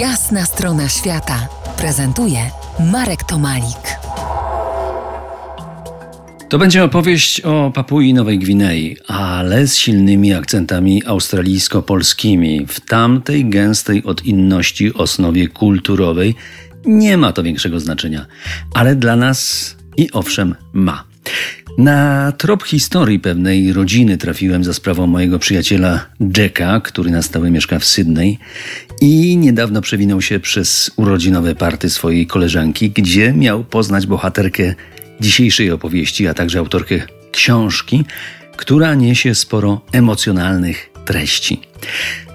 Jasna strona świata prezentuje Marek Tomalik. To będzie opowieść o Papui Nowej Gwinei, ale z silnymi akcentami australijsko-polskimi. W tamtej gęstej od inności osnowie kulturowej nie ma to większego znaczenia, ale dla nas i owszem ma. Na trop historii pewnej rodziny trafiłem za sprawą mojego przyjaciela Jacka, który na stałe mieszka w Sydney i niedawno przewinął się przez urodzinowe party swojej koleżanki, gdzie miał poznać bohaterkę dzisiejszej opowieści, a także autorkę książki, która niesie sporo emocjonalnych treści.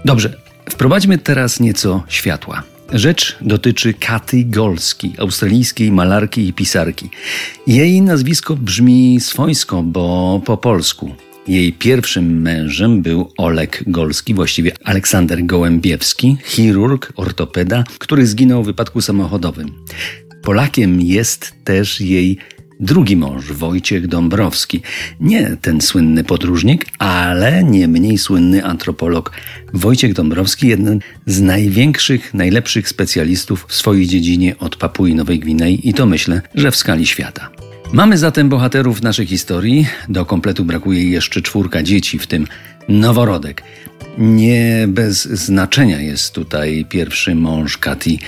Dobrze, wprowadźmy teraz nieco światła. Rzecz dotyczy Katy Golski, australijskiej malarki i pisarki. Jej nazwisko brzmi swojsko, bo po polsku. Jej pierwszym mężem był Olek Golski, właściwie Aleksander Gołębiewski, chirurg, ortopeda, który zginął w wypadku samochodowym. Polakiem jest też jej drugi mąż, Wojciech Dąbrowski. Nie ten słynny podróżnik, ale nie mniej słynny antropolog. Wojciech Dąbrowski, jeden z największych, najlepszych specjalistów w swojej dziedzinie od Papui Nowej Gwinei i to myślę, że w skali świata. Mamy zatem bohaterów naszej historii. Do kompletu brakuje jeszcze czwórka dzieci, w tym noworodek. Nie bez znaczenia jest tutaj pierwszy mąż Kati,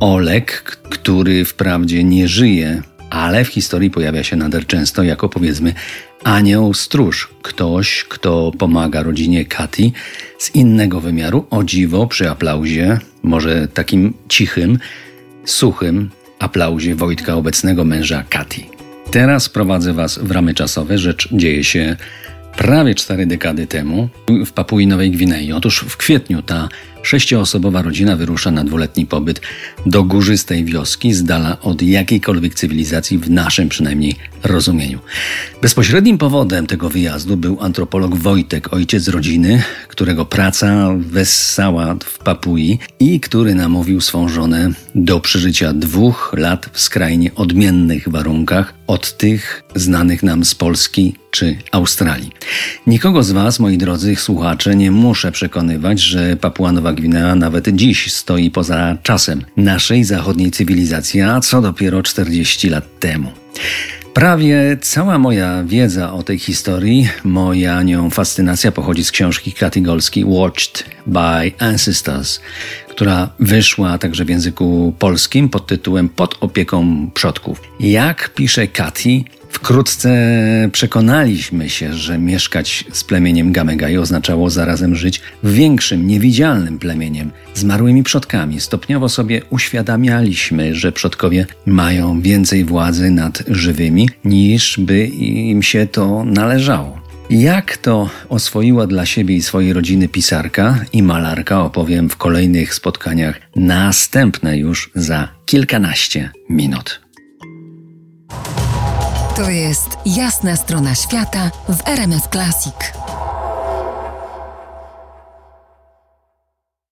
Olek, który wprawdzie nie żyje ale w historii pojawia się nader często jako powiedzmy anioł stróż. Ktoś, kto pomaga rodzinie Kati z innego wymiaru, o dziwo przy aplauzie, może takim cichym, suchym aplauzie Wojtka, obecnego męża Kati. Teraz prowadzę Was w ramy czasowe. Rzecz dzieje się prawie cztery dekady temu w Papui Nowej Gwinei. Otóż w kwietniu ta Sześcioosobowa rodzina wyrusza na dwuletni pobyt do górzystej wioski, z dala od jakiejkolwiek cywilizacji, w naszym przynajmniej rozumieniu. Bezpośrednim powodem tego wyjazdu był antropolog Wojtek, ojciec rodziny, którego praca wessała w Papui i który namówił swą żonę do przeżycia dwóch lat w skrajnie odmiennych warunkach od tych znanych nam z Polski czy Australii. Nikogo z Was, moi drodzy słuchacze, nie muszę przekonywać, że Papua Nowa Gwinea nawet dziś stoi poza czasem naszej zachodniej cywilizacji, a co dopiero 40 lat temu. Prawie cała moja wiedza o tej historii, moja nią fascynacja pochodzi z książki Katy Golski Watched by Ancestors, która wyszła także w języku polskim pod tytułem Pod opieką przodków. Jak pisze Katy, Wkrótce przekonaliśmy się, że mieszkać z plemieniem Gamegai oznaczało zarazem żyć w większym, niewidzialnym plemieniem, zmarłymi przodkami. Stopniowo sobie uświadamialiśmy, że przodkowie mają więcej władzy nad żywymi, niż by im się to należało. Jak to oswoiła dla siebie i swojej rodziny pisarka i malarka opowiem w kolejnych spotkaniach, następne już za kilkanaście minut. To jest jasna strona świata w RMS Classic.